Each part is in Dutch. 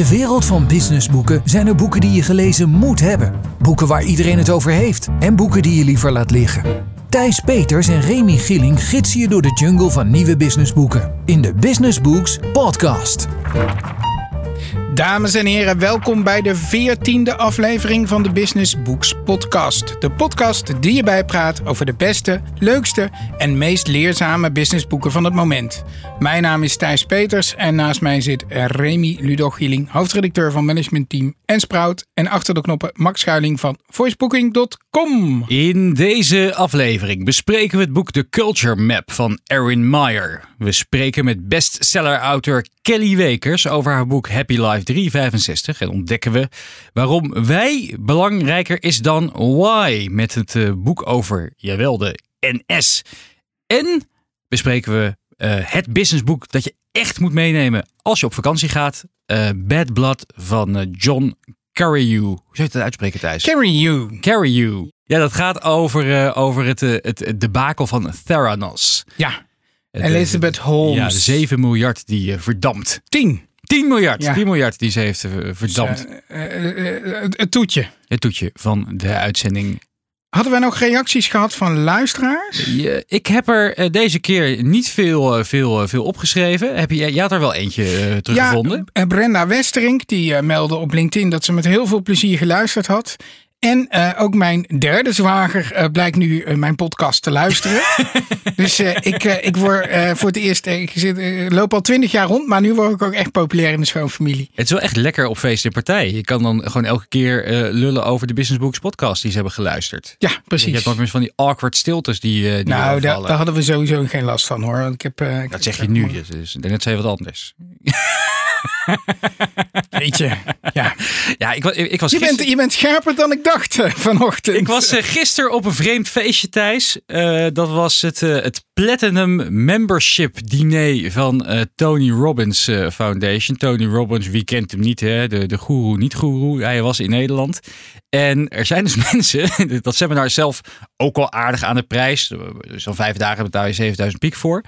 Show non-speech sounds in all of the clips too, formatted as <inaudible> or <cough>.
de wereld van businessboeken zijn er boeken die je gelezen moet hebben. Boeken waar iedereen het over heeft. En boeken die je liever laat liggen. Thijs Peters en Remy Gilling gidsen je door de jungle van nieuwe businessboeken. In de Business Books podcast. Dames en heren, welkom bij de veertiende aflevering van de Business Books podcast. De podcast die je bijpraat over de beste, leukste en meest leerzame businessboeken van het moment. Mijn naam is Thijs Peters en naast mij zit Remy Ludogieling, hoofdredacteur van Management Team en Sprout. En achter de knoppen Max Schuiling van voicebooking.com. In deze aflevering bespreken we het boek The Culture Map van Erin Meyer. We spreken met bestseller-auteur Kelly Wekers over haar boek Happy Life 365 en ontdekken we waarom wij belangrijker is dan why met het eh, boek over, jawel, de NS. En bespreken we uh, het businessboek dat je echt moet meenemen als je op vakantie gaat. Uh, Bad Blood van John Carreyrou. Hoe zou je het uitspreken, Thijs? Carreyrou. Carreyrou. Ja, dat gaat over, over het, het, het debakel van Theranos. Ja. Elizabeth Holmes. Ja, 7 miljard die verdampt. 10. 10 miljard. Ja. 10 miljard die ze heeft verdampt. het toetje. Het toetje van de uitzending. Hadden wij nog reacties gehad van luisteraars? Ja, ik heb er deze keer niet veel, veel, veel opgeschreven. Heb je, jij had er wel eentje uh, teruggevonden? Ja, Brenda Westerink die meldde op LinkedIn dat ze met heel veel plezier geluisterd had. En uh, ook mijn derde zwager uh, blijkt nu uh, mijn podcast te luisteren. <laughs> dus ik, ik word voor het eerst, ik zit, loop al twintig jaar rond, maar nu word ik ook echt populair in de schoonfamilie. Het is wel echt lekker op feest en partij. Je kan dan gewoon elke keer lullen over de Business Books podcast die ze hebben geluisterd. Ja, precies. Je hebt nog eens van die awkward stiltes die, die Nou, daar, daar, hadden we sowieso geen last van hoor. Ik heb, dat zeg je nu, dus, net zei wat anders. <laughs> Weet je, ja. ja ik, ik was je, bent, je bent scherper dan ik dacht vanochtend. Ik was uh, gisteren op een vreemd feestje, Thijs. Uh, dat was het, het Platinum Membership Diner van Tony Robbins Foundation. Tony Robbins, wie kent hem niet, hè? De, de guru, niet guru. Hij was in Nederland. En er zijn dus <laughs> mensen, dat seminar zelf ook al aardig aan de prijs. Zo'n vijf dagen betaal je 7000 piek voor.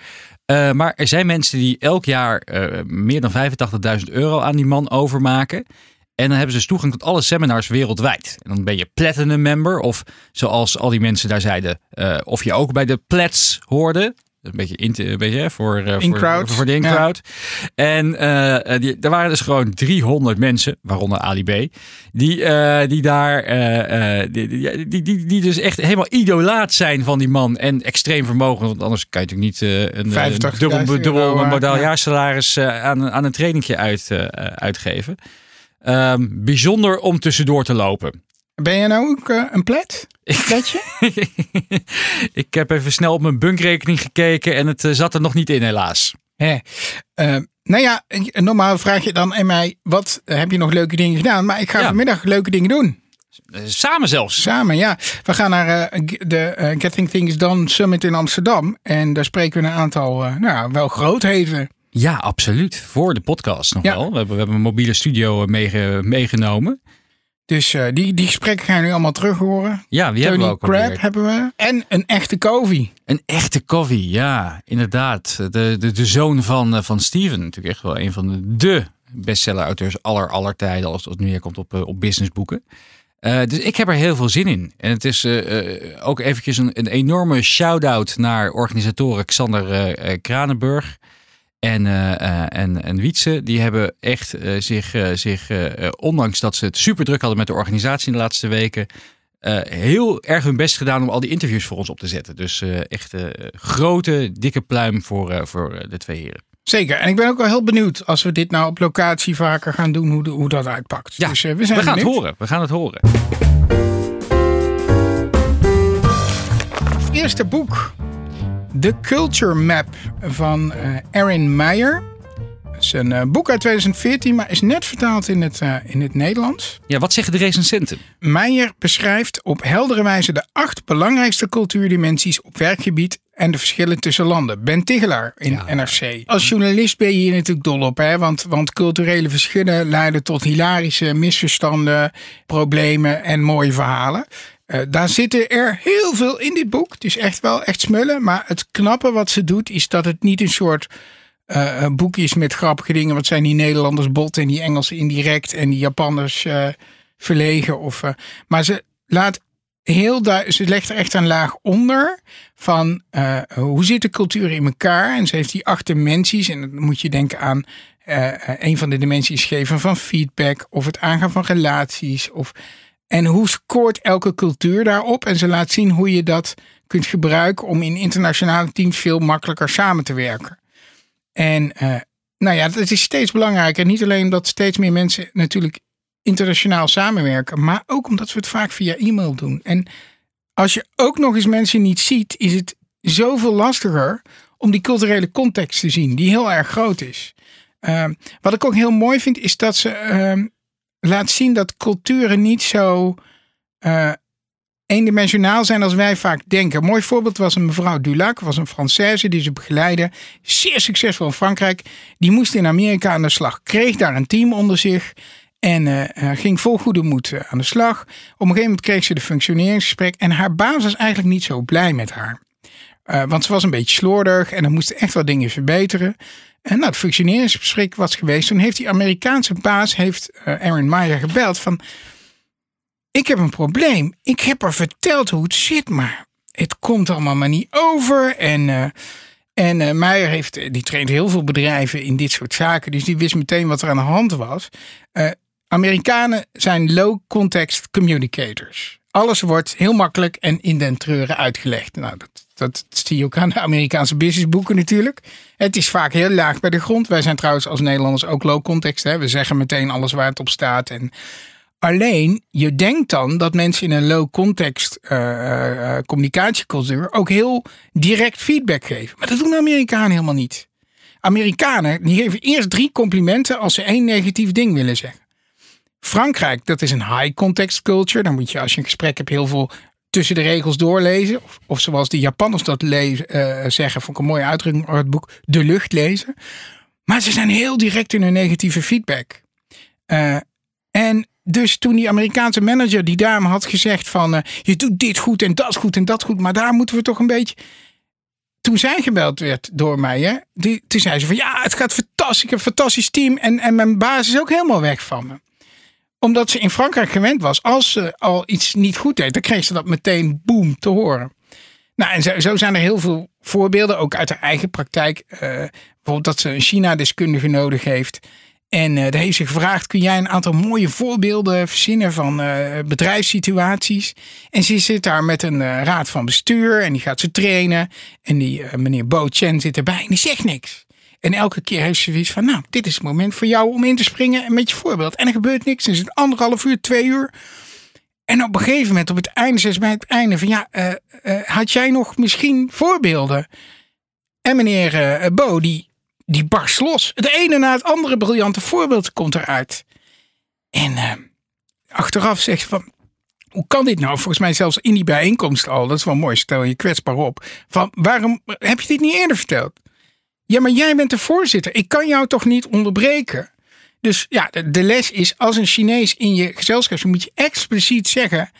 Maar er zijn mensen die elk jaar meer dan 85.000 euro aan die man overmaken. En dan hebben ze dus toegang tot alle seminars wereldwijd. En dan ben je platinum member. Of zoals al die mensen daar zeiden. Uh, of je ook bij de plats hoorde. Een beetje, in, een beetje voor, uh, in voor, voor, de in-crowd. Ja. En uh, die, er waren dus gewoon 300 mensen, waaronder Ali B, die, uh, die daar, die, die, die, die, dus echt helemaal idolaat zijn van die man. En extreem vermogen, want anders kan je natuurlijk niet een, een dubbel, dubbel modaal jaarsalaris aan, aan een trainingje uit, uitgeven. Um, bijzonder om tussendoor te lopen. Ben je nou ook uh, een plet? Pletje? <laughs> ik heb even snel op mijn bunkrekening gekeken en het uh, zat er nog niet in helaas. Hè. Uh, nou ja, normaal vraag je dan aan mij, wat heb je nog leuke dingen gedaan? Maar ik ga ja. vanmiddag leuke dingen doen. Samen zelfs. Samen, ja. We gaan naar de Getting Things Done Summit in Amsterdam. En daar spreken we een aantal, nou wel grootheden. Ja, absoluut. Voor de podcast nog ja. wel. We hebben, we hebben een mobiele studio meege, meegenomen. Dus uh, die, die gesprekken gaan we nu allemaal terug horen. Ja, wie Tony hebben we ook Crab alweer? hebben we. En een echte Covey. Een echte Covey, ja. Inderdaad. De, de, de zoon van, van Steven. Natuurlijk echt wel een van de, de bestseller-auteurs aller, aller tijden. Als het neerkomt op, op businessboeken. Uh, dus ik heb er heel veel zin in. En het is uh, ook eventjes een, een enorme shout-out naar organisatoren Xander Kranenburg en, uh, en, en Wietse, die hebben echt uh, zich, uh, zich ondanks dat ze het super druk hadden met de organisatie in de laatste weken, heel erg hun best gedaan om al die interviews voor ons op te zetten. Dus echt grote, dikke pluim voor, voor de twee heren. Zeker. En ik ben ook wel heel benieuwd als we dit nou op locatie vaker gaan doen, hoe, de, hoe dat uitpakt. Ja, dus, we, zijn we gaan het horen. We gaan het horen. Eerste boek The Culture Map van uh, Erin Meyer. Het is een uh, boek uit 2014, maar is net vertaald in het, uh, in het Nederlands. Ja, wat zeggen de recensenten? Meyer beschrijft op heldere wijze de acht belangrijkste cultuurdimensies op werkgebied en de verschillen tussen landen. Ben Tigelaar in ja. NRC. Als journalist ben je hier natuurlijk dol op, hè? Want, want culturele verschillen leiden tot hilarische misverstanden, problemen en mooie verhalen. Uh, daar zitten er heel veel in dit boek. Het is echt wel echt smullen. Maar het knappe wat ze doet is dat het niet een soort uh, boekjes met grappige dingen. Wat zijn die Nederlanders bot en die Engelsen indirect en die Japanners uh, verlegen. Of, maar ze laat heel ze legt er echt een laag onder van hoe zit de cultuur in elkaar. En ze heeft die acht dimensies. En dan moet je denken aan een van de dimensies geven van feedback of het aangaan van relaties. Of, en hoe scoort elke cultuur daarop? En ze laat zien hoe je dat kunt gebruiken om in internationale teams veel makkelijker samen te werken. En uh, nou ja, dat is steeds belangrijker. Niet alleen omdat steeds meer mensen natuurlijk internationaal samenwerken, maar ook omdat we het vaak via e-mail doen. En als je ook nog eens mensen niet ziet, is het zoveel lastiger om die culturele context te zien, die heel erg groot is. Uh, wat ik ook heel mooi vind, is dat ze uh, laat zien dat culturen niet zo uh, eendimensionaal zijn als wij vaak denken. Een mooi voorbeeld was een mevrouw Dulac, was een Française die ze begeleidde. Zeer succesvol in Frankrijk. Die moest in Amerika aan de slag. Kreeg daar een team onder zich. En uh, ging vol goede moed aan de slag. Op een gegeven moment kreeg ze de functioneringsgesprek. En haar baas was eigenlijk niet zo blij met haar. Want ze was een beetje slordig en er moesten echt wel dingen verbeteren. En nou, het functioneringsgesprek was geweest. Toen heeft die Amerikaanse baas, heeft Aaron Meyer gebeld van ik heb een probleem. Ik heb haar verteld hoe het zit, maar het komt allemaal maar niet over. En, uh, en uh, Meijer heeft, die traint heel veel bedrijven in dit soort zaken. Dus die wist meteen wat er aan de hand was. Amerikanen zijn low context communicators. Alles wordt heel makkelijk en in den treuren uitgelegd. Nou, dat, dat zie je ook aan de Amerikaanse businessboeken natuurlijk. Het is vaak heel laag bij de grond. Wij zijn trouwens als Nederlanders ook low context. Hè? We zeggen meteen alles waar het op staat. En Alleen, je denkt dan dat mensen in een low context uh, uh, communicatiecultuur ook heel direct feedback geven. Maar dat doen de Amerikanen helemaal niet. Amerikanen die geven eerst drie complimenten als ze één negatief ding willen zeggen. Frankrijk, dat is een high context culture. Dan moet je als je een gesprek hebt heel veel tussen de regels doorlezen. Of, zoals de Japanners dat uh, zeggen, vond ik een mooie uitdrukking uit het boek, de lucht lezen. Maar ze zijn heel direct in hun negatieve feedback. en dus toen die Amerikaanse manager die dame had gezegd van uh, je doet dit goed en dat goed en dat goed, maar daar moeten we toch een beetje. Toen zij gebeld werd door mij, hè, die, toen zei ze van ja, het gaat fantastisch, een fantastisch team en, en mijn baas is ook helemaal weg van me. Omdat ze in Frankrijk gewend was, als ze al iets niet goed deed, dan kreeg ze dat meteen boom te horen. Nou, en zo, zijn er heel veel voorbeelden, ook uit haar eigen praktijk. Uh, bijvoorbeeld dat ze een China-deskundige nodig heeft. En uh, daar heeft ze gevraagd: kun jij een aantal mooie voorbeelden verzinnen van uh, bedrijfssituaties? En ze zit daar met een raad van bestuur en die gaat ze trainen. En die meneer Bo Chen zit erbij en die zegt niks. En elke keer heeft ze zoiets van: Nou, dit is het moment voor jou om in te springen en met je voorbeeld. En er gebeurt niks. Is het anderhalf uur, twee uur. En op een gegeven moment, op het einde, ze bij het einde van: Ja, had jij nog misschien voorbeelden? En meneer Bo, die die barst los. Het ene na het andere briljante voorbeeld komt eruit. En uh, achteraf zegt van, hoe kan dit nou? Volgens mij zelfs in die bijeenkomst al, dat is wel mooi, stel je kwetsbaar op. Van, waarom heb je dit niet eerder verteld? Ja, maar jij bent de voorzitter. Ik kan jou toch niet onderbreken? Dus ja, de, de les is, als een Chinees in je gezelschap moet je expliciet zeggen,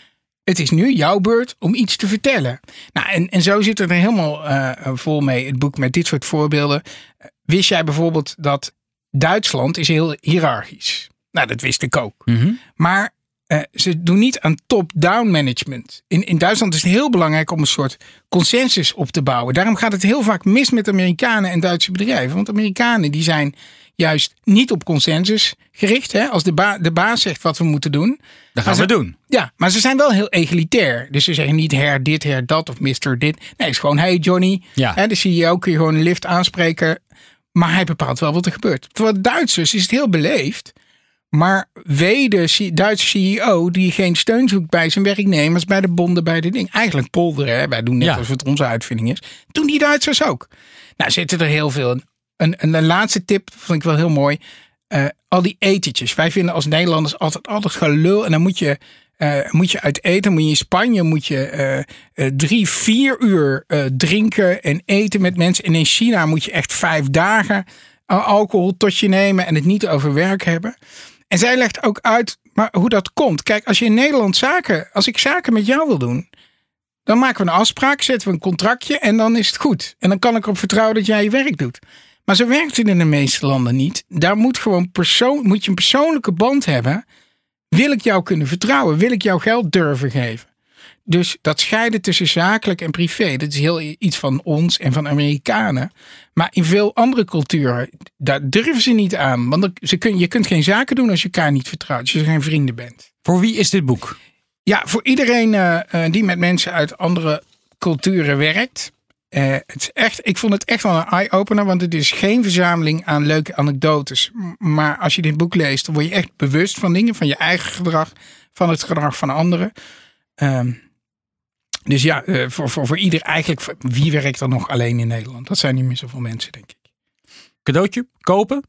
het is nu jouw beurt om iets te vertellen. Nou, en, en zo zit het er helemaal uh, vol mee, het boek met dit soort voorbeelden. Wist jij bijvoorbeeld dat Duitsland is heel hiërarchisch? Nou, dat wist ik ook. Mm Maar uh, ze doen niet aan top-down management. In, in Duitsland is het heel belangrijk om een soort consensus op te bouwen. Daarom gaat het heel vaak mis met Amerikanen en Duitse bedrijven. Want Amerikanen die zijn juist niet op consensus gericht. Hè? Als de, ba de baas zegt wat we moeten doen. Dat gaan ze, we doen. Ja, maar ze zijn wel heel egalitair. Dus ze zeggen niet her dit, her dat of mister dit. Nee, het is gewoon hey Johnny. Ja. Hè, de CEO kun je gewoon een lift aanspreken. Maar hij bepaalt wel wat er gebeurt. Voor Duitsers is het heel beleefd. Maar wee de Duitse CEO die geen steun zoekt bij zijn werknemers, bij de bonden, bij de ding. Eigenlijk polderen, hè? wij doen net Ja. alsof het onze uitvinding is. Doen die Duitsers ook. Nou zitten er heel veel. Een, een, een laatste tip vond ik wel heel mooi. Eh, al die etentjes. Wij vinden als Nederlanders altijd, altijd gelul. En dan moet je, eh, moet je uit eten. Moet je in Spanje moet je eh, drie, vier uur drinken en eten met mensen. En in China moet je echt vijf dagen al- alcohol tot je nemen en het niet over werk hebben. En zij legt ook uit maar hoe dat komt. Kijk, als je in Nederland zaken, als ik zaken met jou wil doen, dan maken we een afspraak, zetten we een contractje en dan is het goed. En dan kan ik erop vertrouwen dat jij je werk doet. Maar zo werkt het in de meeste landen niet. Daar moet gewoon persoon, moet je een persoonlijke band hebben. Wil ik jou kunnen vertrouwen? Wil ik jou geld durven geven? Dus dat scheiden tussen zakelijk en privé, dat is heel iets van ons en van Amerikanen. Maar in veel andere culturen, daar durven ze niet aan. Want ze kun, je kunt geen zaken doen als je elkaar niet vertrouwt, als je geen vrienden bent. Voor wie is dit boek? Ja, voor iedereen uh, die met mensen uit andere culturen werkt. Uh, het is echt, ik vond het echt wel een eye-opener, want het is geen verzameling aan leuke anekdotes. Maar als je dit boek leest, dan word je echt bewust van dingen, van je eigen gedrag, van het gedrag van anderen. Um, dus ja, uh, voor, voor, voor ieder eigenlijk, wie werkt er nog alleen in Nederland? Dat zijn niet meer zoveel mensen, denk ik. Cadeautje, kopen?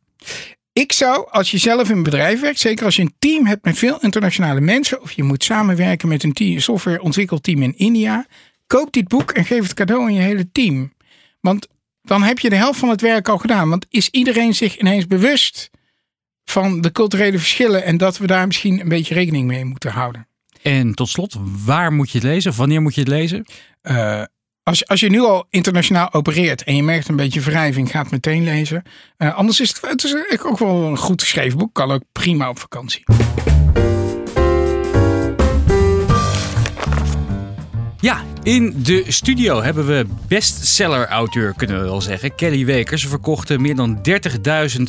Ik zou, als je zelf in een bedrijf werkt, zeker als je een team hebt met veel internationale mensen, of je moet samenwerken met een team, softwareontwikkelteam in India, koop dit boek en geef het cadeau aan je hele team. Want dan heb je de helft van het werk al gedaan. Want is iedereen zich ineens bewust van de culturele verschillen en dat we daar misschien een beetje rekening mee moeten houden? En tot slot, waar moet je het lezen? Wanneer moet je het lezen? Uh, als, als je nu al internationaal opereert en je merkt een beetje wrijving, ga het meteen lezen. Uh, anders is het, het is ook wel een goed geschreven boek. Kan ook prima op vakantie. Ja, in de studio hebben we bestseller-auteur, kunnen we wel zeggen, Kelly Wekers. Ze verkochten meer dan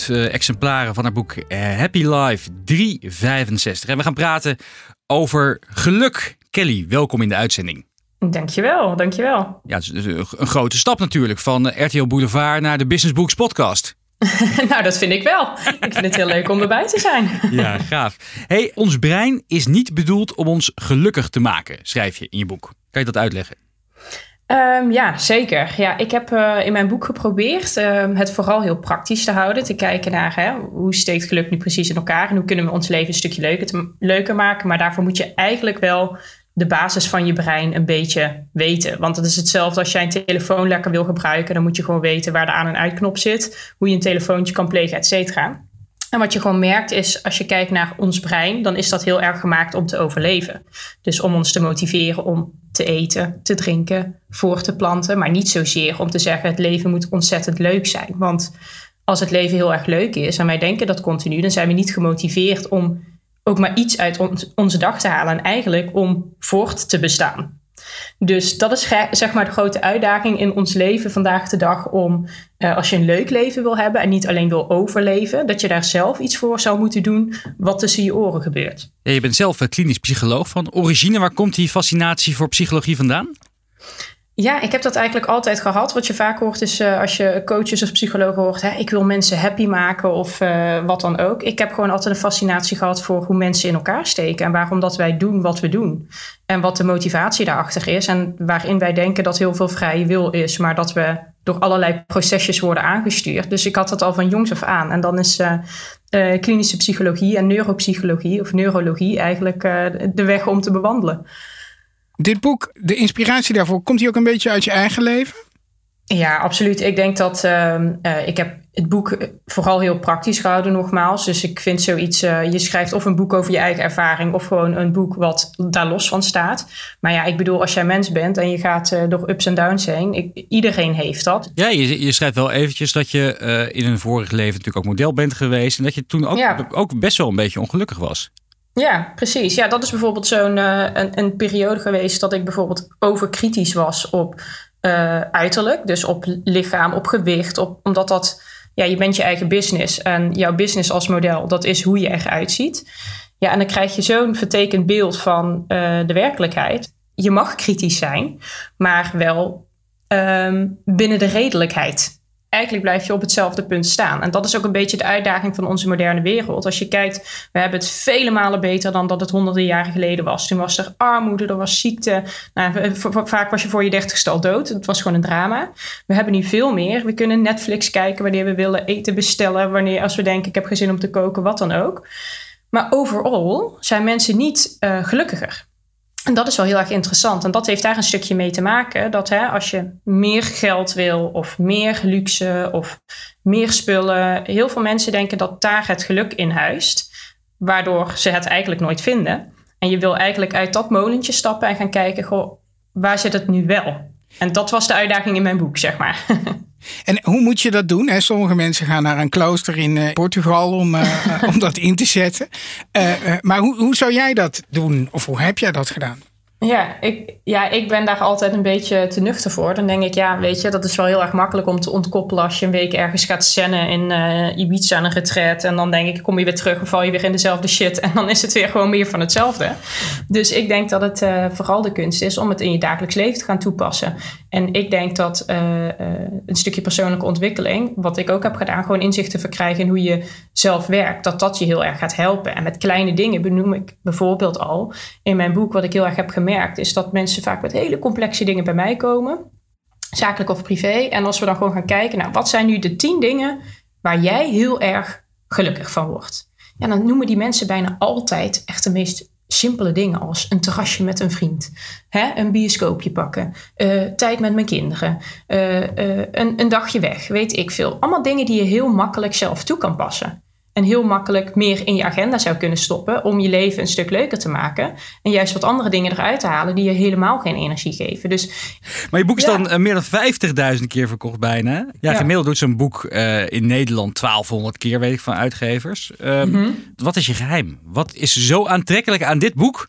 30.000 exemplaren van haar boek Happy Life 365. En we gaan praten over geluk. Kelly, welkom in de uitzending. Dankjewel, dankjewel. Ja, het is een grote stap natuurlijk van RTL Boulevard naar de Business Books podcast. <laughs> nou, dat vind ik wel. Ik vind het heel leuk om erbij te zijn. <laughs> ja, gaaf. Hey, ons brein is niet bedoeld om ons gelukkig te maken, schrijf je in je boek. Kan je dat uitleggen? Um, ja, zeker. Ja, ik heb uh, in mijn boek geprobeerd um, het vooral heel praktisch te houden. Te kijken naar hè, hoe steekt geluk nu precies in elkaar en hoe kunnen we ons leven een stukje leuker, leuker maken. Maar daarvoor moet je eigenlijk wel de basis van je brein een beetje weten. Want het is hetzelfde als jij een telefoon lekker wil gebruiken. Dan moet je gewoon weten waar de aan- en uitknop zit. Hoe je een telefoontje kan plegen, et cetera. En wat je gewoon merkt is, als je kijkt naar ons brein, dan is dat heel erg gemaakt om te overleven. Dus om ons te motiveren om te eten, te drinken, voor te planten. Maar niet zozeer om te zeggen, het leven moet ontzettend leuk zijn. Want als het leven heel erg leuk is en wij denken dat continu, dan zijn we niet gemotiveerd om ook maar iets uit onze dag te halen. En eigenlijk om voort te bestaan. Dus dat is zeg maar de grote uitdaging in ons leven vandaag de dag om uh, als je een leuk leven wil hebben en niet alleen wil overleven, dat je daar zelf iets voor zou moeten doen wat tussen je oren gebeurt. Ja, je bent zelf klinisch psycholoog van origine. Waar komt die fascinatie voor psychologie vandaan? Ja, ik heb dat eigenlijk altijd gehad. Wat je vaak hoort is uh, als je coaches of psychologen hoort, hè, ik wil mensen happy maken of uh, wat dan ook. Ik heb gewoon altijd een fascinatie gehad voor hoe mensen in elkaar steken en waarom dat wij doen wat we doen. En wat de motivatie daarachter is en waarin wij denken dat heel veel vrije wil is, maar dat we door allerlei procesjes worden aangestuurd. Dus ik had dat al van jongs af aan. En dan is uh, klinische psychologie en neuropsychologie of neurologie eigenlijk de weg om te bewandelen. Dit boek, de inspiratie daarvoor, komt die ook een beetje uit je eigen leven? Ja, absoluut. Ik denk dat uh, uh, ik heb het boek vooral heel praktisch gehouden, nogmaals. Dus ik vind zoiets, uh, je schrijft of een boek over je eigen ervaring of gewoon een boek wat daar los van staat. Maar ja, ik bedoel, als jij mens bent en je gaat door ups en downs heen, ik, iedereen heeft dat. Ja, je, je schrijft wel eventjes dat je in een vorig leven natuurlijk ook model bent geweest en dat je toen ook, ja. ook best wel een beetje ongelukkig was. Ja, precies. Ja, dat is bijvoorbeeld zo'n uh, een, een, periode geweest dat ik bijvoorbeeld overkritisch was op uh, uiterlijk. Dus op lichaam, op gewicht. Op, omdat dat, ja, je bent je eigen business. En jouw business als model, dat is hoe je eruit ziet. Ja, en dan krijg je zo'n vertekend beeld van uh, de werkelijkheid. Je mag kritisch zijn, maar wel um, binnen de redelijkheid eigenlijk blijf je op hetzelfde punt staan. En dat is ook een beetje de uitdaging van onze moderne wereld. Als je kijkt, we hebben het vele malen beter dan dat het honderden jaren geleden was. Toen was er armoede, er was ziekte. Nou, vaak was je voor je dertigste al dood. Het was gewoon een drama. We hebben nu veel meer. We kunnen Netflix kijken wanneer we willen, eten bestellen, wanneer als we denken ik heb geen zin om te koken, wat dan ook. Maar overal zijn mensen niet uh, gelukkiger. En dat is wel heel erg interessant. En dat heeft daar een stukje mee te maken. Dat hè, als je meer geld wil, of meer luxe, of meer spullen. Heel veel mensen denken dat daar het geluk in huist. Waardoor ze het eigenlijk nooit vinden. En je wil eigenlijk uit dat molentje stappen en gaan kijken, goh, waar zit het nu wel? En dat was de uitdaging in mijn boek, zeg maar. <laughs> En hoe moet je dat doen? Sommige mensen gaan naar een klooster in eh, Portugal om, uh, <laughs> om dat in te zetten. Uh, maar hoe, hoe zou jij dat doen? Of hoe heb jij dat gedaan? Ja ik, ja, ik ben daar altijd een beetje te nuchter voor. Dan denk ik, ja, weet je, dat is wel heel erg makkelijk om te ontkoppelen als je een week ergens gaat zennen in uh, Ibiza een retreat. En dan denk ik, kom je weer terug en val je weer in dezelfde shit. En dan is het weer gewoon meer van hetzelfde. Dus ik denk dat het uh, vooral de kunst is om het in je dagelijks leven te gaan toepassen. En ik denk dat uh, een stukje persoonlijke ontwikkeling, wat ik ook heb gedaan, gewoon inzicht te verkrijgen in hoe je zelf werkt, dat dat je heel erg gaat helpen. En met kleine dingen benoem ik bijvoorbeeld al in mijn boek, wat ik heel erg heb gemerkt is dat mensen vaak met hele complexe dingen bij mij komen, zakelijk of privé. En als we dan gewoon gaan kijken, nou, wat zijn nu de tien dingen waar jij heel erg gelukkig van wordt? Ja, dan noemen die mensen bijna altijd echt de meest simpele dingen als een terrasje met een vriend, hè, een bioscoopje pakken, uh, tijd met mijn kinderen, uh, uh, een, een dagje weg, weet ik veel. Allemaal dingen die je heel makkelijk zelf toe kan passen en heel makkelijk meer in je agenda zou kunnen stoppen om je leven een stuk leuker te maken. En juist wat andere dingen eruit te halen die je helemaal geen energie geven. Dus, maar je boek is dan meer dan 50.000 keer verkocht bijna. Ja, ja. gemiddeld doet zo'n boek uh, in Nederland 1200 keer, weet ik van uitgevers. Um, mm -hmm. Wat is je geheim? Wat is zo aantrekkelijk aan dit boek?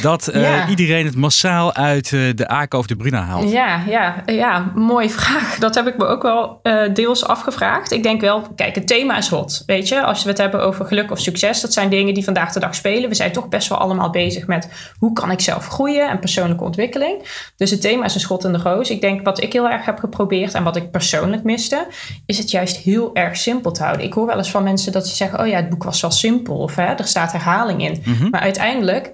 Dat ja. iedereen het massaal uit uh, de Aken of de Bruna haalt. Ja, ja, ja, mooie <laughs> vraag. Dat heb ik me ook wel uh, deels afgevraagd. Ik denk wel, kijk, het thema is hot. Weet je, als we het hebben over geluk of succes, dat zijn dingen die vandaag de dag spelen. We zijn toch best wel allemaal bezig met hoe kan ik zelf groeien en persoonlijke ontwikkeling. Dus het thema is een schot in de roos. Ik denk wat ik heel erg heb geprobeerd en wat ik persoonlijk miste, is het juist heel erg simpel te houden. Ik hoor wel eens van mensen dat ze zeggen: Oh ja, het boek was wel simpel. Of hè, er staat herhaling in. Mm -hmm. Maar uiteindelijk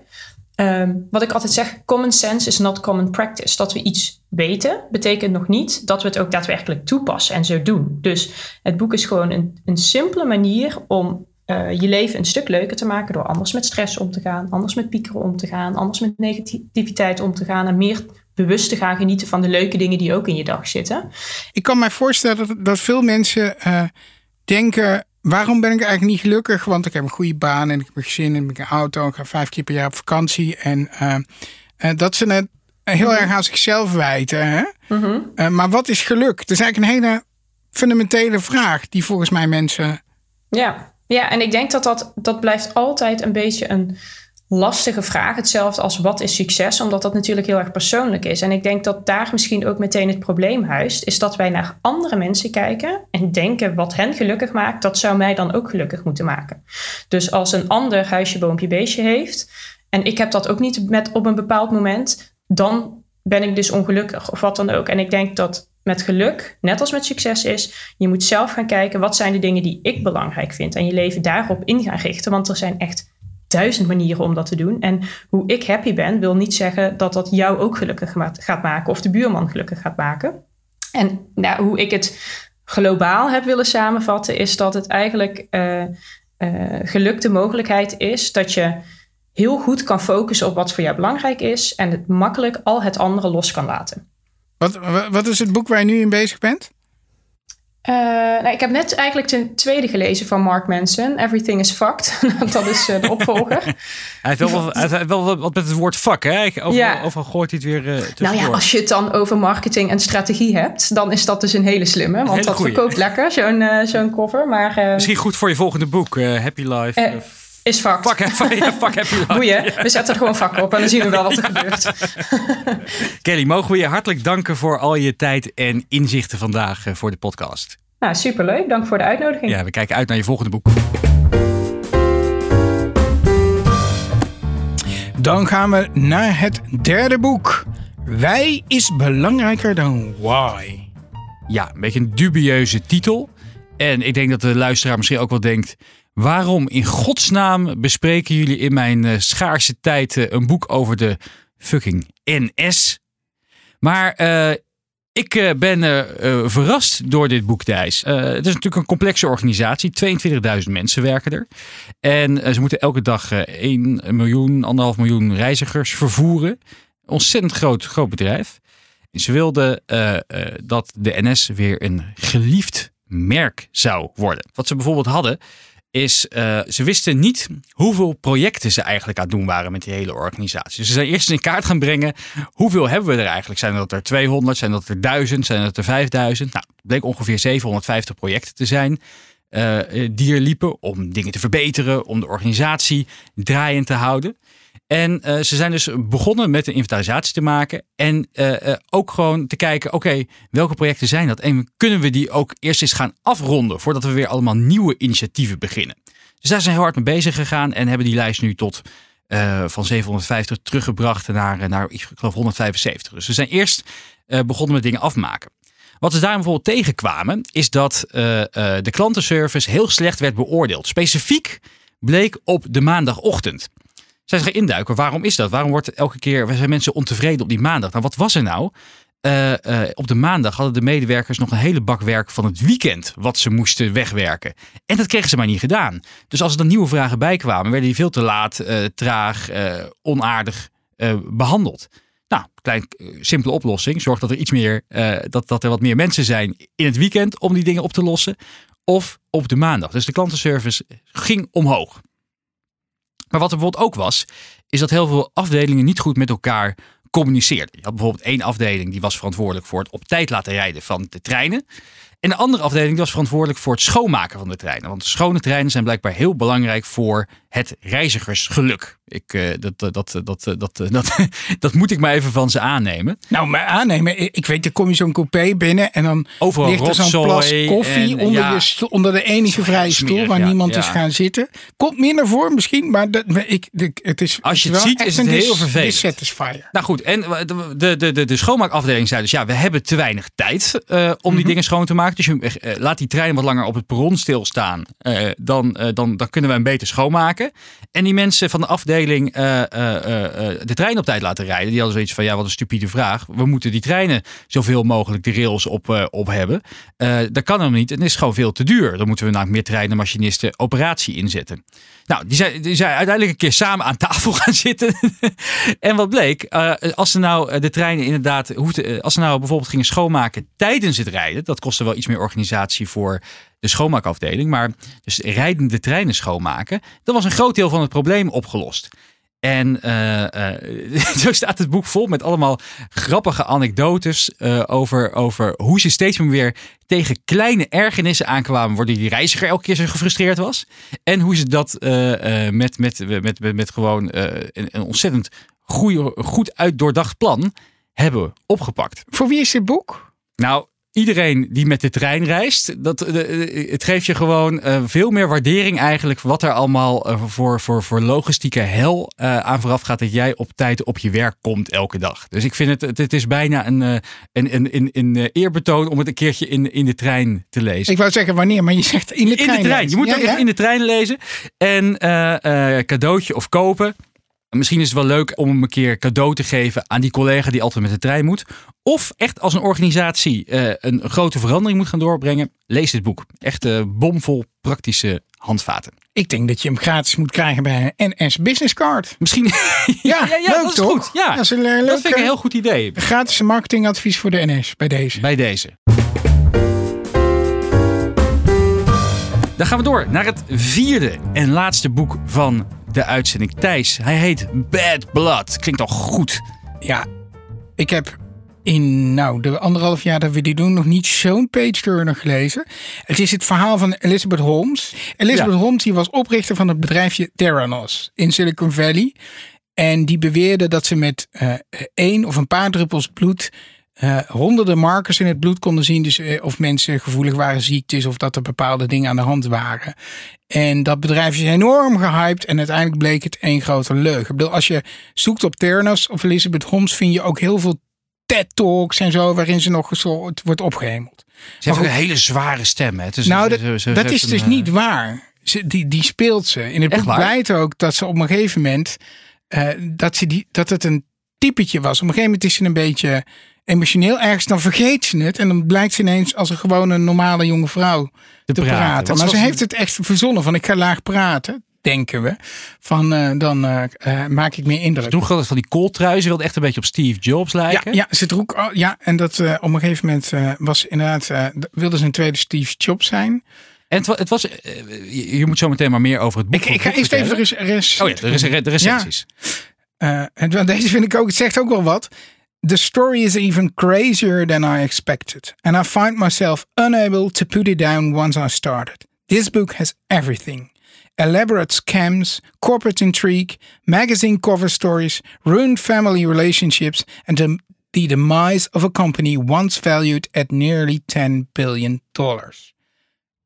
Um, wat ik altijd zeg, common sense is not common practice. Dat we iets weten, betekent nog niet dat we het ook daadwerkelijk toepassen en zo doen. Dus het boek is gewoon een, een simpele manier om uh, je leven een stuk leuker te maken door anders met stress om te gaan, anders met piekeren om te gaan, anders met negativiteit om te gaan en meer bewust te gaan genieten van de leuke dingen die ook in je dag zitten. Ik kan mij voorstellen dat, veel mensen uh, denken waarom ben ik eigenlijk niet gelukkig? Want ik heb een goede baan en ik heb een gezin en ik heb een auto. Ik ga vijf keer per jaar op vakantie. En uh, uh, dat ze het heel erg aan zichzelf wijten. Hè? -hmm. uh, maar wat is geluk? Dat is eigenlijk een hele fundamentele vraag die volgens mij mensen. Ja, ja en ik denk dat dat, dat blijft altijd een beetje een lastige vraag. Hetzelfde als wat is succes, omdat dat natuurlijk heel erg persoonlijk is. En ik denk dat daar misschien ook meteen het probleem huist, is dat wij naar andere mensen kijken en denken wat hen gelukkig maakt, dat zou mij dan ook gelukkig moeten maken. Dus als een ander huisje, boompje, beestje heeft en ik heb dat ook niet met op een bepaald moment, dan ben ik dus ongelukkig of wat dan ook. En ik denk dat met geluk, net als met succes is, je moet zelf gaan kijken wat zijn de dingen die ik belangrijk vind en je leven daarop in gaan richten, want er zijn echt duizend manieren om dat te doen. En hoe ik happy ben, wil niet zeggen dat dat jou ook gelukkig gaat maken of de buurman gelukkig gaat maken. En nou, hoe ik het globaal heb willen samenvatten, is dat het eigenlijk uh, uh, geluk de mogelijkheid is dat je heel goed kan focussen op wat voor jou belangrijk is en het makkelijk al het andere los kan laten. Wat, wat is het boek waar je nu in bezig bent? Uh, nou, ik heb net eigenlijk de tweede gelezen van Mark Manson. Everything is fucked. <laughs> dat is uh, de opvolger. <laughs> hij, heeft wel, wat, hij heeft wel wat met het woord fuck, hè? Over, ja. over gooit hij het weer uh, Nou ja, als je het dan over marketing en strategie hebt... dan is dat dus een hele slimme. Want hele dat goeie. verkoopt lekker, zo'n zo'n cover. Maar, Misschien goed voor je volgende boek, Happy Life is fucked. Fuck, ja, <laughs> fuck happy life. Boeien, we zetten er gewoon vak op en dan zien we wel wat er gebeurt. <laughs> Kelly, mogen we je hartelijk danken voor al je tijd en inzichten vandaag voor de podcast. Nou, superleuk. Dank voor de uitnodiging. Ja, we kijken uit naar je volgende boek. Dan gaan we naar het derde boek. Wij is belangrijker dan why. Ja, een beetje een dubieuze titel. En ik denk dat de luisteraar misschien ook wel denkt... waarom in godsnaam bespreken jullie in mijn uh, schaarse tijd... Uh, een boek over de fucking NS? Maar uh, ik ben verrast door dit boek. Uh, het is natuurlijk een complexe organisatie. 22.000 mensen werken er. En ze moeten elke dag 1 miljoen, 1,5 miljoen reizigers vervoeren. Ontzettend groot, groot bedrijf. En ze wilden dat de NS weer een geliefd merk zou worden. Wat ze bijvoorbeeld hadden, is uh, ze wisten niet hoeveel projecten ze eigenlijk aan het doen waren met die hele organisatie. Dus ze zijn eerst in kaart gaan brengen hoeveel hebben we er eigenlijk. Zijn dat er 200, zijn dat er 1000, zijn dat er 5000? Nou, het bleek ongeveer 750 projecten te zijn uh, die er liepen om dingen te verbeteren, om de organisatie draaiend te houden. En uh, ze zijn dus begonnen met een inventarisatie te maken. En uh, uh, ook gewoon te kijken, oké, welke projecten zijn dat? En kunnen we die ook eerst eens gaan afronden voordat we weer allemaal nieuwe initiatieven beginnen? Dus daar zijn heel hard mee bezig gegaan en hebben die lijst nu tot van 750 teruggebracht naar, naar ik geloof 175. Dus ze zijn eerst begonnen met dingen afmaken. Wat ze daar bijvoorbeeld tegenkwamen, is dat de klantenservice heel slecht werd beoordeeld. Specifiek bleek op de maandagochtend zijn ze gaan induiken. Waarom is dat? Waarom wordt elke keer, zijn mensen ontevreden op die maandag? Nou, wat was er nou? Uh, uh, op de maandag hadden de medewerkers nog een hele bak werk van het weekend wat ze moesten wegwerken. En dat kregen ze maar niet gedaan. Dus als er dan nieuwe vragen bij kwamen, werden die veel te laat, uh, traag, onaardig behandeld. Nou, klein, simpele oplossing. Zorg dat er iets meer, dat, dat er wat meer mensen zijn in het weekend om die dingen op te lossen. Of op de maandag. Dus de klantenservice ging omhoog. Maar wat er bijvoorbeeld ook was, is dat heel veel afdelingen niet goed met elkaar communiceerden. Je had bijvoorbeeld één afdeling die was verantwoordelijk voor het op tijd laten rijden van de treinen. En de andere afdeling was verantwoordelijk voor het schoonmaken van de treinen. Want schone treinen zijn blijkbaar heel belangrijk voor het reizigersgeluk. Ik, uh, dat, dat, dat, dat, dat, dat, <laughs> dat moet ik maar even van ze aannemen. Nou, maar aannemen. Ik weet, dan kom je zo'n coupé binnen en dan Overal ligt er zo'n plas koffie en, onder, ja, je stoel, onder de enige vrije stoel waar ja, niemand ja. is gaan zitten. Komt minder voor misschien, maar dat, ik, het is Als je het ziet, is het een heel vervelend. Nou goed, en de, de, de, de schoonmaakafdeling zei dus ja, we hebben te weinig tijd eh, om die dingen schoon te maken. Dus je, eh, laat die trein wat langer op het perron stilstaan. Eh, dan, eh, dan, dan kunnen we hem beter schoonmaken. En die mensen van de afdeling de trein op tijd laten rijden. Die hadden zoiets van ja, wat een stupide vraag. We moeten die treinen zoveel mogelijk de rails op, op hebben. Dat kan helemaal niet. Het is gewoon veel te duur. Dan moeten we namelijk meer treinen, machinisten, operatie inzetten. Nou, die zijn, uiteindelijk een keer samen aan tafel <laughs> gaan zitten. en wat bleek, als ze nou de treinen inderdaad, als ze nou bijvoorbeeld gingen schoonmaken tijdens het rijden, dat kostte wel iets meer organisatie voor de schoonmaakafdeling, maar dus rijdende treinen schoonmaken, dan was een groot deel van het probleem opgelost. En eh, eh, <laughs> zo staat het boek vol met allemaal grappige anekdotes eh, over, over hoe ze steeds meer weer tegen kleine ergernissen aankwamen, waardoor die reiziger elke keer zo gefrustreerd was. En hoe ze dat met, met, met, met, met gewoon een, een ontzettend goeie, goed uitdoordacht plan hebben opgepakt. Voor wie is dit boek? Nou, iedereen die met de trein reist, dat, eh, eh, het geeft je gewoon eh, veel meer waardering eigenlijk wat er allemaal voor, voor, voor logistieke hel aan vooraf gaat dat jij op tijd op je werk komt elke dag. Dus ik vind het, het, is bijna een, een, een, een, een eerbetoon om het een keertje in, in de trein te lezen. Ik wou zeggen wanneer, maar je zegt in de trein. in de trein. Je moet Ja, ook echt ja? in de trein lezen. En cadeautje of kopen. Misschien is het wel leuk om hem een keer cadeau te geven aan die collega die altijd met de trein moet. Of echt als een organisatie eh, een grote verandering moet gaan doorbrengen. Lees dit boek. Echt eh, bomvol praktische handvaten. Ik denk dat je hem gratis moet krijgen bij een NS Business Card. Misschien. <laughs> Ja, leuk dat is toch? goed. Ja, Dat is een eh, dat vind ik een heel goed idee. gratis marketingadvies voor de NS bij deze. Bij deze. Dan gaan we door naar het vierde en laatste boek van de uitzending. Thijs, hij heet Bad Blood. Klinkt al goed. Ja, ik heb in nou, de anderhalf jaar dat we die doen nog niet zo'n page turner gelezen. Het is het verhaal van Elizabeth Holmes. Elizabeth Ja. Holmes die was oprichter van het bedrijfje Theranos in Silicon Valley. En die beweerde dat ze met eh één of een paar druppels bloed eh, honderden markers in het bloed konden zien. Dus eh, of mensen gevoelig waren ziektes of dat er bepaalde dingen aan de hand waren. En dat bedrijf is enorm gehyped en uiteindelijk bleek het één grote leugen. Ik bedoel, als je zoekt op Theranos of Elizabeth Holmes vind je ook heel veel TED-talks en zo waarin ze nog zo wordt opgehemeld. Ze heeft ook een hele zware stem. Hè? Het is- Nou, dat, ze- ze dat is een, dus eh, niet waar. Ze, die, die speelt ze. In het boek blijkt ook dat ze op een gegeven moment dat, ze die, dat het een typetje was. Op een gegeven moment is ze een beetje emotioneel. Ergens dan vergeet ze het. En dan blijkt ze ineens als een gewone normale jonge vrouw te, praten. Maar ze ze heeft het echt verzonnen van ik ga laag praten. Denken we. Van eh, dan eh, eh, maak ik meer indruk. droeg altijd van die kooltrui. Ze wilde echt een beetje op Steve Jobs Ja, lijken. ja, ze droeg. oh, ja, en dat op een gegeven moment was inderdaad. wilde ze een tweede Steve Jobs zijn. En het, wa- het was, je, moet zo meteen maar meer over het boek. Ik, ik ga eerst even res- Oh ja, de, rec- de recensies. Eh, en deze vind ik ook, het zegt ook wel wat. The story is even crazier than I expected, and I find myself unable to put it down once I started. This book has everything elaborate scams, corporate intrigue, magazine cover stories, ruined family relationships, and the, the demise of a company once valued at nearly 10 billion dollars.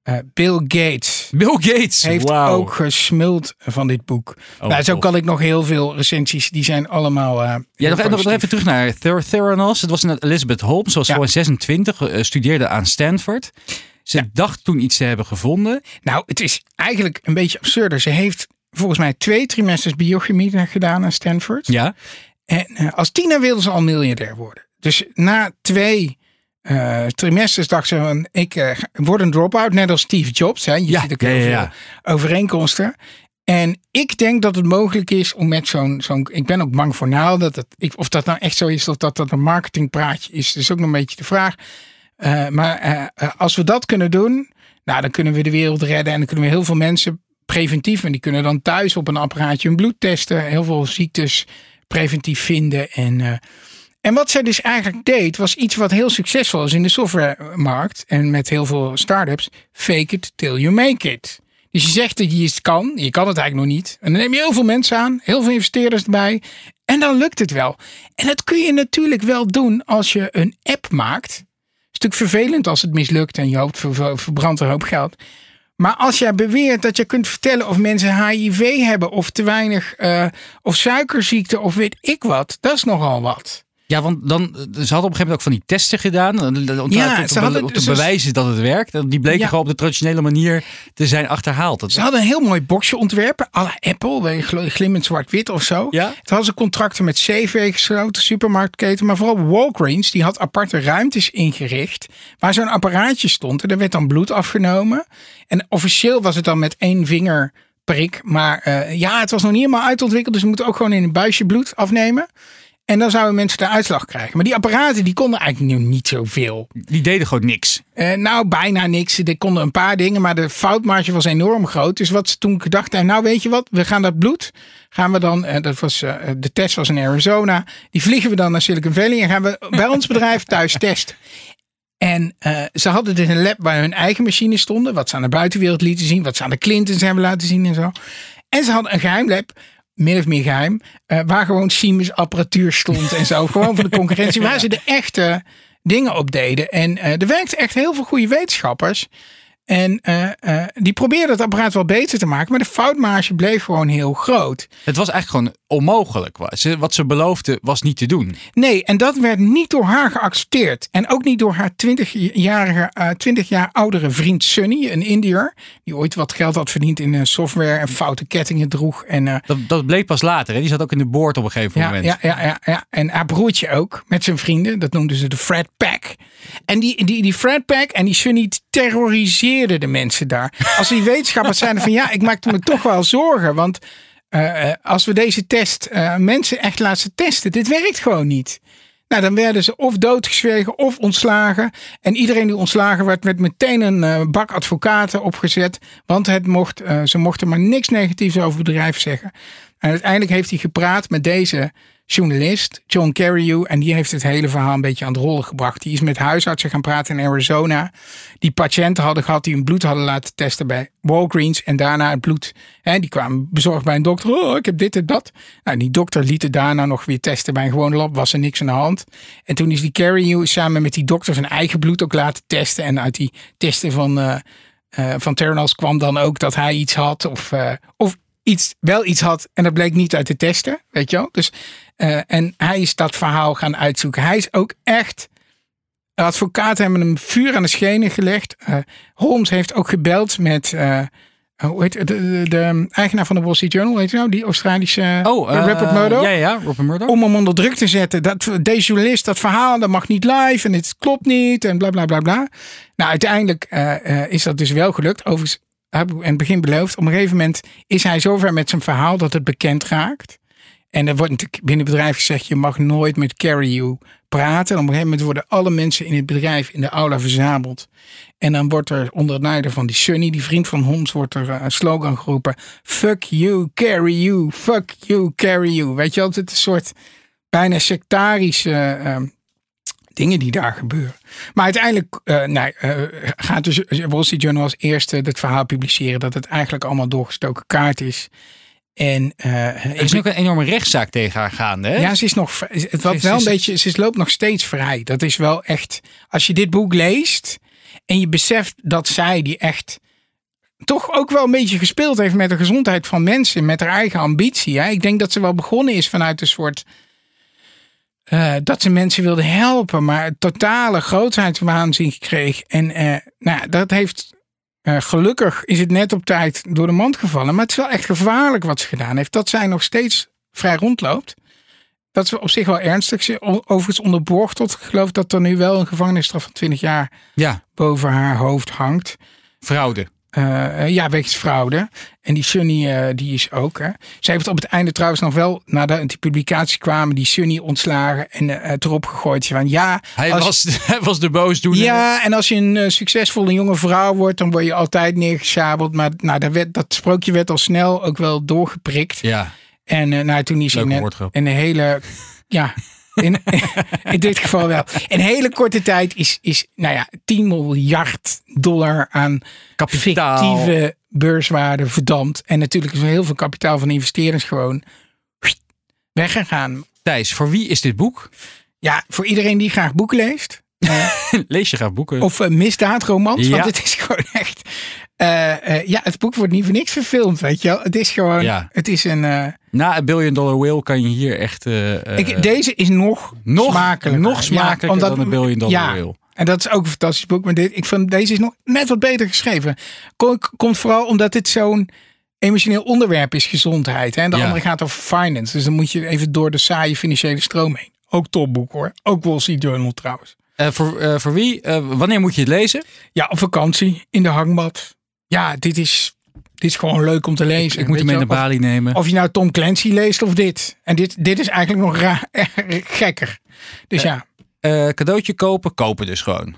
Uh, Bill Gates Bill Gates. heeft ook gesmuld van dit boek. nou, zo kan ik nog heel veel recensies. Die zijn allemaal. eh, Ja, nog, nog, even terug naar Ther Theranos. Het was Elizabeth Holmes, ze was Ja. gewoon 26, eh, studeerde aan Stanford. Ze dacht toen iets te hebben gevonden. Nou, het is eigenlijk een beetje absurder. Ze heeft volgens mij twee trimesters biochemie gedaan aan Stanford. Ja. En eh, als tiener wilde ze al miljardair worden. Dus na twee eh, trimesters dacht ze van, ik eh, ga- word een drop-out, net als Steve Jobs. Hè. Je Ja, ziet ook heel ja, veel overeenkomsten. En ik denk dat het mogelijk is om met zo'n, zo'n ik ben ook bang voor naal, dat het, ik, of dat nou echt zo is, of dat dat een marketingpraatje is. Dat is ook nog een beetje de vraag. Eh, maar als we dat kunnen doen, nou, dan kunnen we de wereld redden en dan kunnen we heel veel mensen preventief, en die kunnen dan thuis op een apparaatje hun bloed testen, heel veel ziektes preventief vinden. En, en wat zij dus eigenlijk deed, was iets wat heel succesvol is in de softwaremarkt en met heel veel start-ups. Fake it till you make it. Dus je zegt dat je het kan, je kan het eigenlijk nog niet. En dan neem je heel veel mensen aan, heel veel investeerders erbij. En dan lukt het wel. En dat kun je natuurlijk wel doen als je een app maakt. Is natuurlijk vervelend als het mislukt en je hoopt ver, ver- verbrandt een hoop geld. Maar als jij beweert dat je kunt vertellen of mensen HIV hebben of te weinig eh, of suikerziekte of weet ik wat, dat is nogal wat. Ja, want dan, ze hadden op een gegeven moment ook van die testen gedaan. Om te, Ja, om te, ze hadden- om te ze- bewijzen dat het werkt. Die bleken Ja. gewoon op de traditionele manier te zijn achterhaald. Dat, Ze hadden een heel mooi boxje ontwerpen, à la Apple, glimmend zwart-wit of zo. Ja. Toen hadden ze contracten met CV gesloten, supermarktketen, maar vooral Walgreens, die had aparte ruimtes ingericht waar zo'n apparaatje stond en daar werd dan bloed afgenomen. En officieel was het dan met één vinger prik, maar eh, ja, het was nog niet helemaal uitontwikkeld, dus ze moeten ook gewoon in een buisje bloed afnemen. En dan zouden mensen de uitslag krijgen. Maar die apparaten die konden eigenlijk nu niet zoveel. die deden gewoon niks. Eh, nou, bijna niks. Er konden een paar dingen, maar de foutmarge was enorm groot. Dus wat ze toen gedacht hebben, nou weet je wat, we gaan dat bloed, gaan we dan, eh, dat was, eh, de test was in Arizona, die vliegen we dan naar Silicon Valley en gaan we bij ons bedrijf thuis <laughs> testen. En ze hadden dus een lab waar hun eigen machines stonden, wat ze aan de buitenwereld lieten zien, wat ze aan de Clintons hebben laten zien en zo. En ze hadden een geheim lab, min of meer geheim, eh, waar gewoon Siemens apparatuur stond en zo. <laughs> gewoon voor de concurrentie, waar ze de echte dingen op deden. En eh, er werkten echt heel veel goede wetenschappers. En eh, eh, die probeerden het apparaat wel beter te maken, maar de foutmarge bleef gewoon heel groot. Het was eigenlijk gewoon onmogelijk. Wat ze beloofden was niet te doen. Nee, en dat werd niet door haar geaccepteerd. En ook niet door haar 20-jarige, eh 20 jaar oudere vriend Sunny, een Indiër. Die ooit wat geld had verdiend in eh, software en foute kettingen droeg. En, Dat, dat bleek pas later. Hè? Die zat ook in de boord op een gegeven ja, moment. ja, ja, ja, ja. En haar broertje ook, met zijn vrienden. Dat noemden ze de Fred Pack. En die, die, die Fred Pack en die Sunny terroriseerden de mensen daar. Als die wetenschappers zeiden van ja, ik maakte me toch wel zorgen. Want eh, eh, als we deze test eh, mensen echt laten testen, dit werkt gewoon niet. Nou, dan werden ze of doodgezwegen of ontslagen. En iedereen die ontslagen werd, werd meteen een eh, bak advocaten opgezet. Want het mocht, ze mochten maar niks negatiefs over het bedrijf zeggen. En uiteindelijk heeft hij gepraat met deze journalist, John Carreyrou. En die heeft het hele verhaal een beetje aan het rollen gebracht. Die is met huisartsen gaan praten in Arizona. Die patiënten hadden gehad die hun bloed hadden laten testen bij Walgreens. En daarna het bloed, hè, die kwamen bezorgd bij een dokter. Oh, ik heb dit en dat. Nou, die dokter liet het daarna nog weer testen bij een gewone lab. Was er niks aan de hand. En toen is die Carreyrou samen met die dokter zijn eigen bloed ook laten testen. En uit die testen van... eh, van Theranos kwam dan ook dat hij iets had of, eh, of iets, wel iets had en dat bleek niet uit de testen, weet je wel. Dus, eh, en hij is dat verhaal gaan uitzoeken. Hij is ook echt, advocaten hebben hem vuur aan de schenen gelegd. Eh, Holmes heeft ook gebeld met, eh, hoe heet de, de, de eigenaar van de Wall Street Journal, weet je nou, die Australische Oh, Rupert Murdoch Ja, ja, Rupert Murdoch. om hem onder druk te zetten. Dat, deze journalist, dat verhaal, dat mag niet live en het klopt niet en bla bla bla bla. Nou, uiteindelijk is dat dus wel gelukt. Overigens heb in het begin beloofd. Op een gegeven moment is hij zover met zijn verhaal dat het bekend raakt. En er wordt binnen het bedrijf gezegd, je mag nooit met carry you praten. En op een gegeven moment worden alle mensen in het bedrijf in de aula verzameld. En dan wordt er onder het van die Sunny, die vriend van Homs, wordt er een slogan geroepen. Fuck you, carry you, fuck you, carry you. Weet je is een soort bijna sectarische uh, dingen die daar gebeuren. Maar uiteindelijk uh, nee, uh, gaat dus Wall Street Journal als eerste het verhaal publiceren dat het eigenlijk allemaal doorgestoken kaart is. En, uh, er is ook een enorme rechtszaak tegen haar gaande. Hè? Ja, ze is nog. Het wat wel een beetje. Ze loopt nog steeds vrij. Dat is wel echt. Als je dit boek leest en je beseft dat zij die echt toch ook wel een beetje gespeeld heeft met de gezondheid van mensen, met haar eigen ambitie. Hè? Ik denk dat ze wel begonnen is vanuit een soort uh, dat ze mensen wilde helpen, maar totale grootheidswaanzin kreeg. En uh, nou, dat heeft. Uh, gelukkig is het net op tijd door de mand gevallen. Maar het is wel echt gevaarlijk wat ze gedaan heeft. Dat zij nog steeds vrij rondloopt. Dat is op zich wel ernstig. Ze overigens onderborgd Ik geloof dat er nu wel een gevangenisstraf van 20 jaar ja. boven haar hoofd hangt. Fraude. Uh, ja, wegens fraude. En die Sunny, uh, die is ook. Hè. Zij heeft op het einde trouwens nog wel, nadat die publicatie kwamen, die Sunny ontslagen en uh, erop gegooid. Van ja, hij, als, was, <laughs> hij was de boosdoener. Ja, en als je een succesvolle jonge vrouw wordt, dan word je altijd neergeschabeld. Maar nou, dat, werd, dat sprookje werd al snel ook wel doorgeprikt. Ja. En nou, toen is hij net een hele. Ja, in, <laughs> in, dit geval wel. In hele korte tijd is, is nou ja, 10 miljard dollar aan kapitaal. fictieve beurswaarde verdampt. En natuurlijk is er heel veel kapitaal van investeerders gewoon weggegaan. Thijs, voor wie is dit boek? Ja, voor iedereen die graag boeken leest. <laughs> Lees je graag boeken? Of uh, misdaadromans, ja. want het is gewoon echt... Uh, uh, ja, het boek wordt niet voor niks verfilmd, weet je wel. Het is gewoon, ja. het is een... Na een billion dollar whale kan je hier echt... Ik, deze is nog, nog smakelijker. Nog smakelijker ja, omdat, dan een billion dollar ja, whale. En dat is ook een fantastisch boek. Maar dit, ik vind deze is nog net wat beter geschreven. Komt vooral omdat dit zo'n emotioneel onderwerp is, gezondheid. Hè? En de Ja. andere gaat over finance. Dus dan moet je even door de saaie financiële stroom heen. Ook topboek hoor. Ook Wall Street Journal trouwens. Eh, voor, eh, voor wie? Eh, wanneer moet je het lezen? Ja, op vakantie, in de hangmat. Ja, dit is, dit is gewoon leuk om te lezen. Ik moet hem weet mee je naar wel. Bali nemen. Of, je nou Tom Clancy leest of dit. En dit, dit is eigenlijk nog raar, <laughs> gekker. Dus ja, Eh, cadeautje kopen, kopen dus gewoon.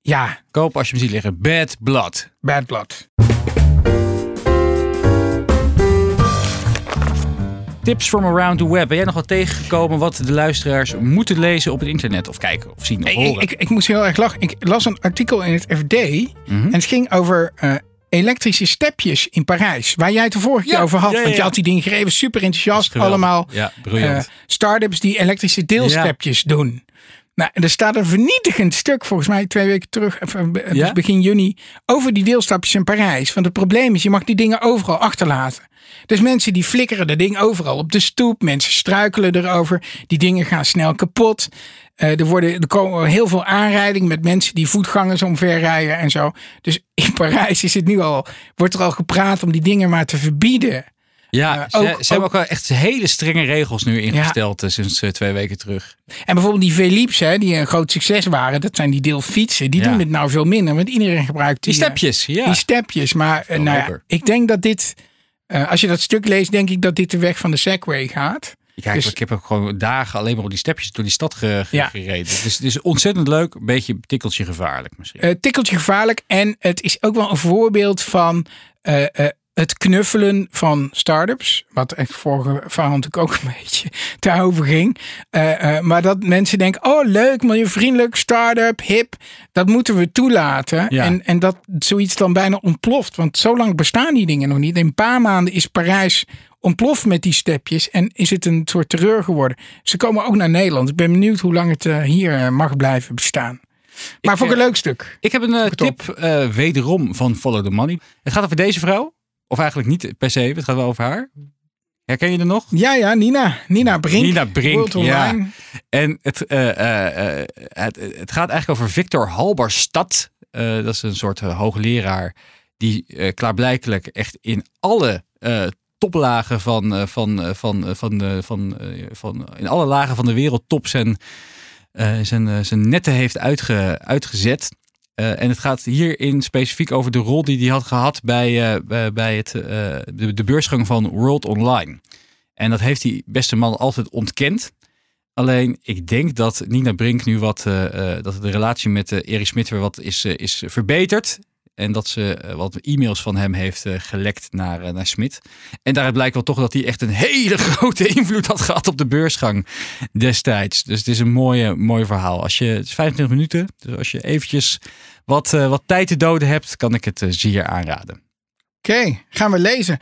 ja, Kopen als je hem ziet liggen. Bad Blood. bad blood. Tips from around the web. Ben jij nog wat tegengekomen wat de luisteraars moeten lezen op het internet? Of kijken, of zien, of Ik, horen? ik, ik moest heel erg lachen. Ik las een artikel in het FD. Mhm. En het ging over eh, elektrische stepjes in Parijs. Waar jij het de vorige keer Ja, over had. ja, ja, Want je had die dingen gegeven. Super enthousiast. Allemaal Ja, eh, start-ups die elektrische deelstepjes doen. Nou, en er staat een vernietigend stuk, volgens mij twee weken terug, of, eh, dus begin juni, over die deelstapjes in Parijs. Want het probleem is, je mag die dingen overal achterlaten. Dus mensen die flikkeren de ding overal op de stoep. Mensen struikelen erover. Die dingen gaan snel kapot. Eh, er, worden, er komen heel veel aanrijdingen met mensen die voetgangers omverrijden en zo. Dus in <laughs> Parijs is het nu al, wordt er al gepraat om die dingen maar te verbieden. ja, eh, ze, ook- ze hebben ook- ook wel echt hele strenge regels nu ingesteld eh, sinds twee weken terug. En bijvoorbeeld die Philips, hè, die een groot succes waren, dat zijn die deelfietsen. Die Ja. doen het nou veel minder, want iedereen gebruikt Die die, stepjes, ja. Die stepjes. Maar nou ja, ik denk dat dit, als je dat stuk leest, denk ik dat dit de weg van de Segway gaat. Ik, Dus- ik heb ook gewoon dagen alleen maar op die stepjes door die stad ge- ge- Ja. gereden. Dus het is ontzettend leuk. Een beetje tikkeltje gevaarlijk misschien. Eh tikkeltje gevaarlijk. En het is ook wel een voorbeeld van eh, eh, het knuffelen van start-ups. Wat echt vorige verhaal natuurlijk ook een <laughs> beetje daarover ging. Maar dat mensen denken, oh leuk, milieuvriendelijk, start-up, hip. Dat moeten we toelaten. Ja. En, en dat zoiets dan bijna ontploft. Want zo lang bestaan die dingen nog niet. In een paar maanden is Parijs ontploft met die stepjes. En is het een soort terreur geworden. Ze komen ook naar Nederland. Ik ben benieuwd hoe lang het eh, hier eh, mag blijven bestaan. Maar Ik, vond ik een eh, leuk stuk. Ik heb een op. tip wederom van Follow the Money. Het gaat over deze vrouw. Of eigenlijk niet per se. Het gaat wel over haar. Herken je er nog? Ja, ja, Nina. Nina Brink. Nina Brink, ja. En het, eh, het, het gaat eigenlijk over Victor Halberstad. Dat is een soort hoogleraar die klaarblijkelijk echt in alle toplagen van, eh, van, eh, van, eh, van, van, van, in alle lagen van de wereld top zijn, zijn, zijn netten heeft uitge, uitgezet. En het gaat hierin specifiek over de rol die hij had gehad bij, bij- het, de, beursgang van World Online. En dat heeft die beste man altijd ontkend. Alleen ik denk dat Nina Brink nu wat, dat de relatie met Erik Smit weer wat is, is verbeterd. En dat ze wat e-mails van hem heeft gelekt naar, naar Smit. En daaruit blijkt wel toch dat hij echt een hele <laughs> grote invloed had gehad op de beursgang destijds. Dus het is een mooie, mooi verhaal. Als je, het is 25 minuten, dus als je eventjes wat, wat tijd te doden hebt, kan ik het zeer aanraden. Oké, okay, gaan we lezen.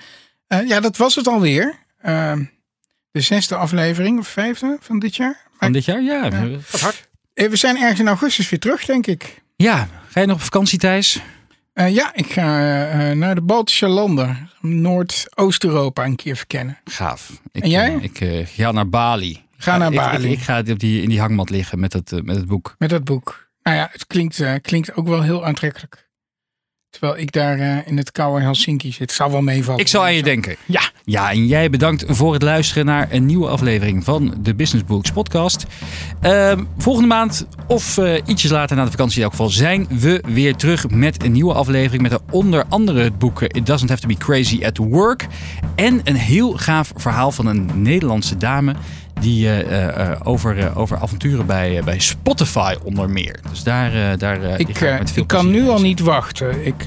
ja, dat was het alweer. Ehm, de zesde aflevering, of vijfde van dit jaar. Van dit jaar, ja. ja. hard. Eh, we zijn ergens in augustus weer terug, denk ik. Ja, ga je nog op vakantie, Thijs? Uh, ja, ik ga uh, naar de Baltische landen. Noordoost-Europa een keer verkennen. Gaaf. Ik, en jij? ik ga naar Bali. Ga naar Bali. Ik, ik, ga op die, in die hangmat liggen met het, met het boek. Met het boek. Nou ja, het klinkt, klinkt ook wel heel aantrekkelijk. Terwijl ik daar uh, in het koude Helsinki zit. Zal wel meevallen. Ik zal aan je denken. Ja. Ja, en jij bedankt voor het luisteren naar een nieuwe aflevering van de Business Books podcast. Uh, volgende maand of uh, ietsjes later na de vakantie in elk geval zijn we weer terug met een nieuwe aflevering. Met onder andere het boek It Doesn't Have to Be Crazy at Work. En een heel gaaf verhaal van een Nederlandse dame die uh, uh, over, over avonturen bij, bij Spotify onder meer. Dus daar, daar ik, ik kan nu al niet wachten. Ik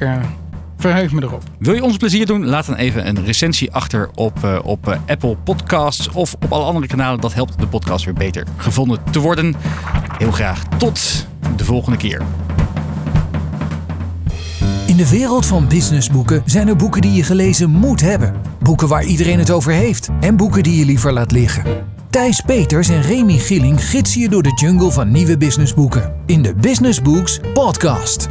verheug me erop. Wil je ons plezier doen? Laat dan even een recensie achter op, op Apple Podcasts of op alle andere kanalen. Dat helpt de podcast weer beter gevonden te worden. Heel graag tot de volgende keer. In de wereld van businessboeken zijn er boeken die je gelezen moet hebben. Boeken waar iedereen het over heeft. En boeken die je liever laat liggen. Thijs Peters en Remy Gieling gidsen je door de jungle van nieuwe businessboeken in de Business Books podcast.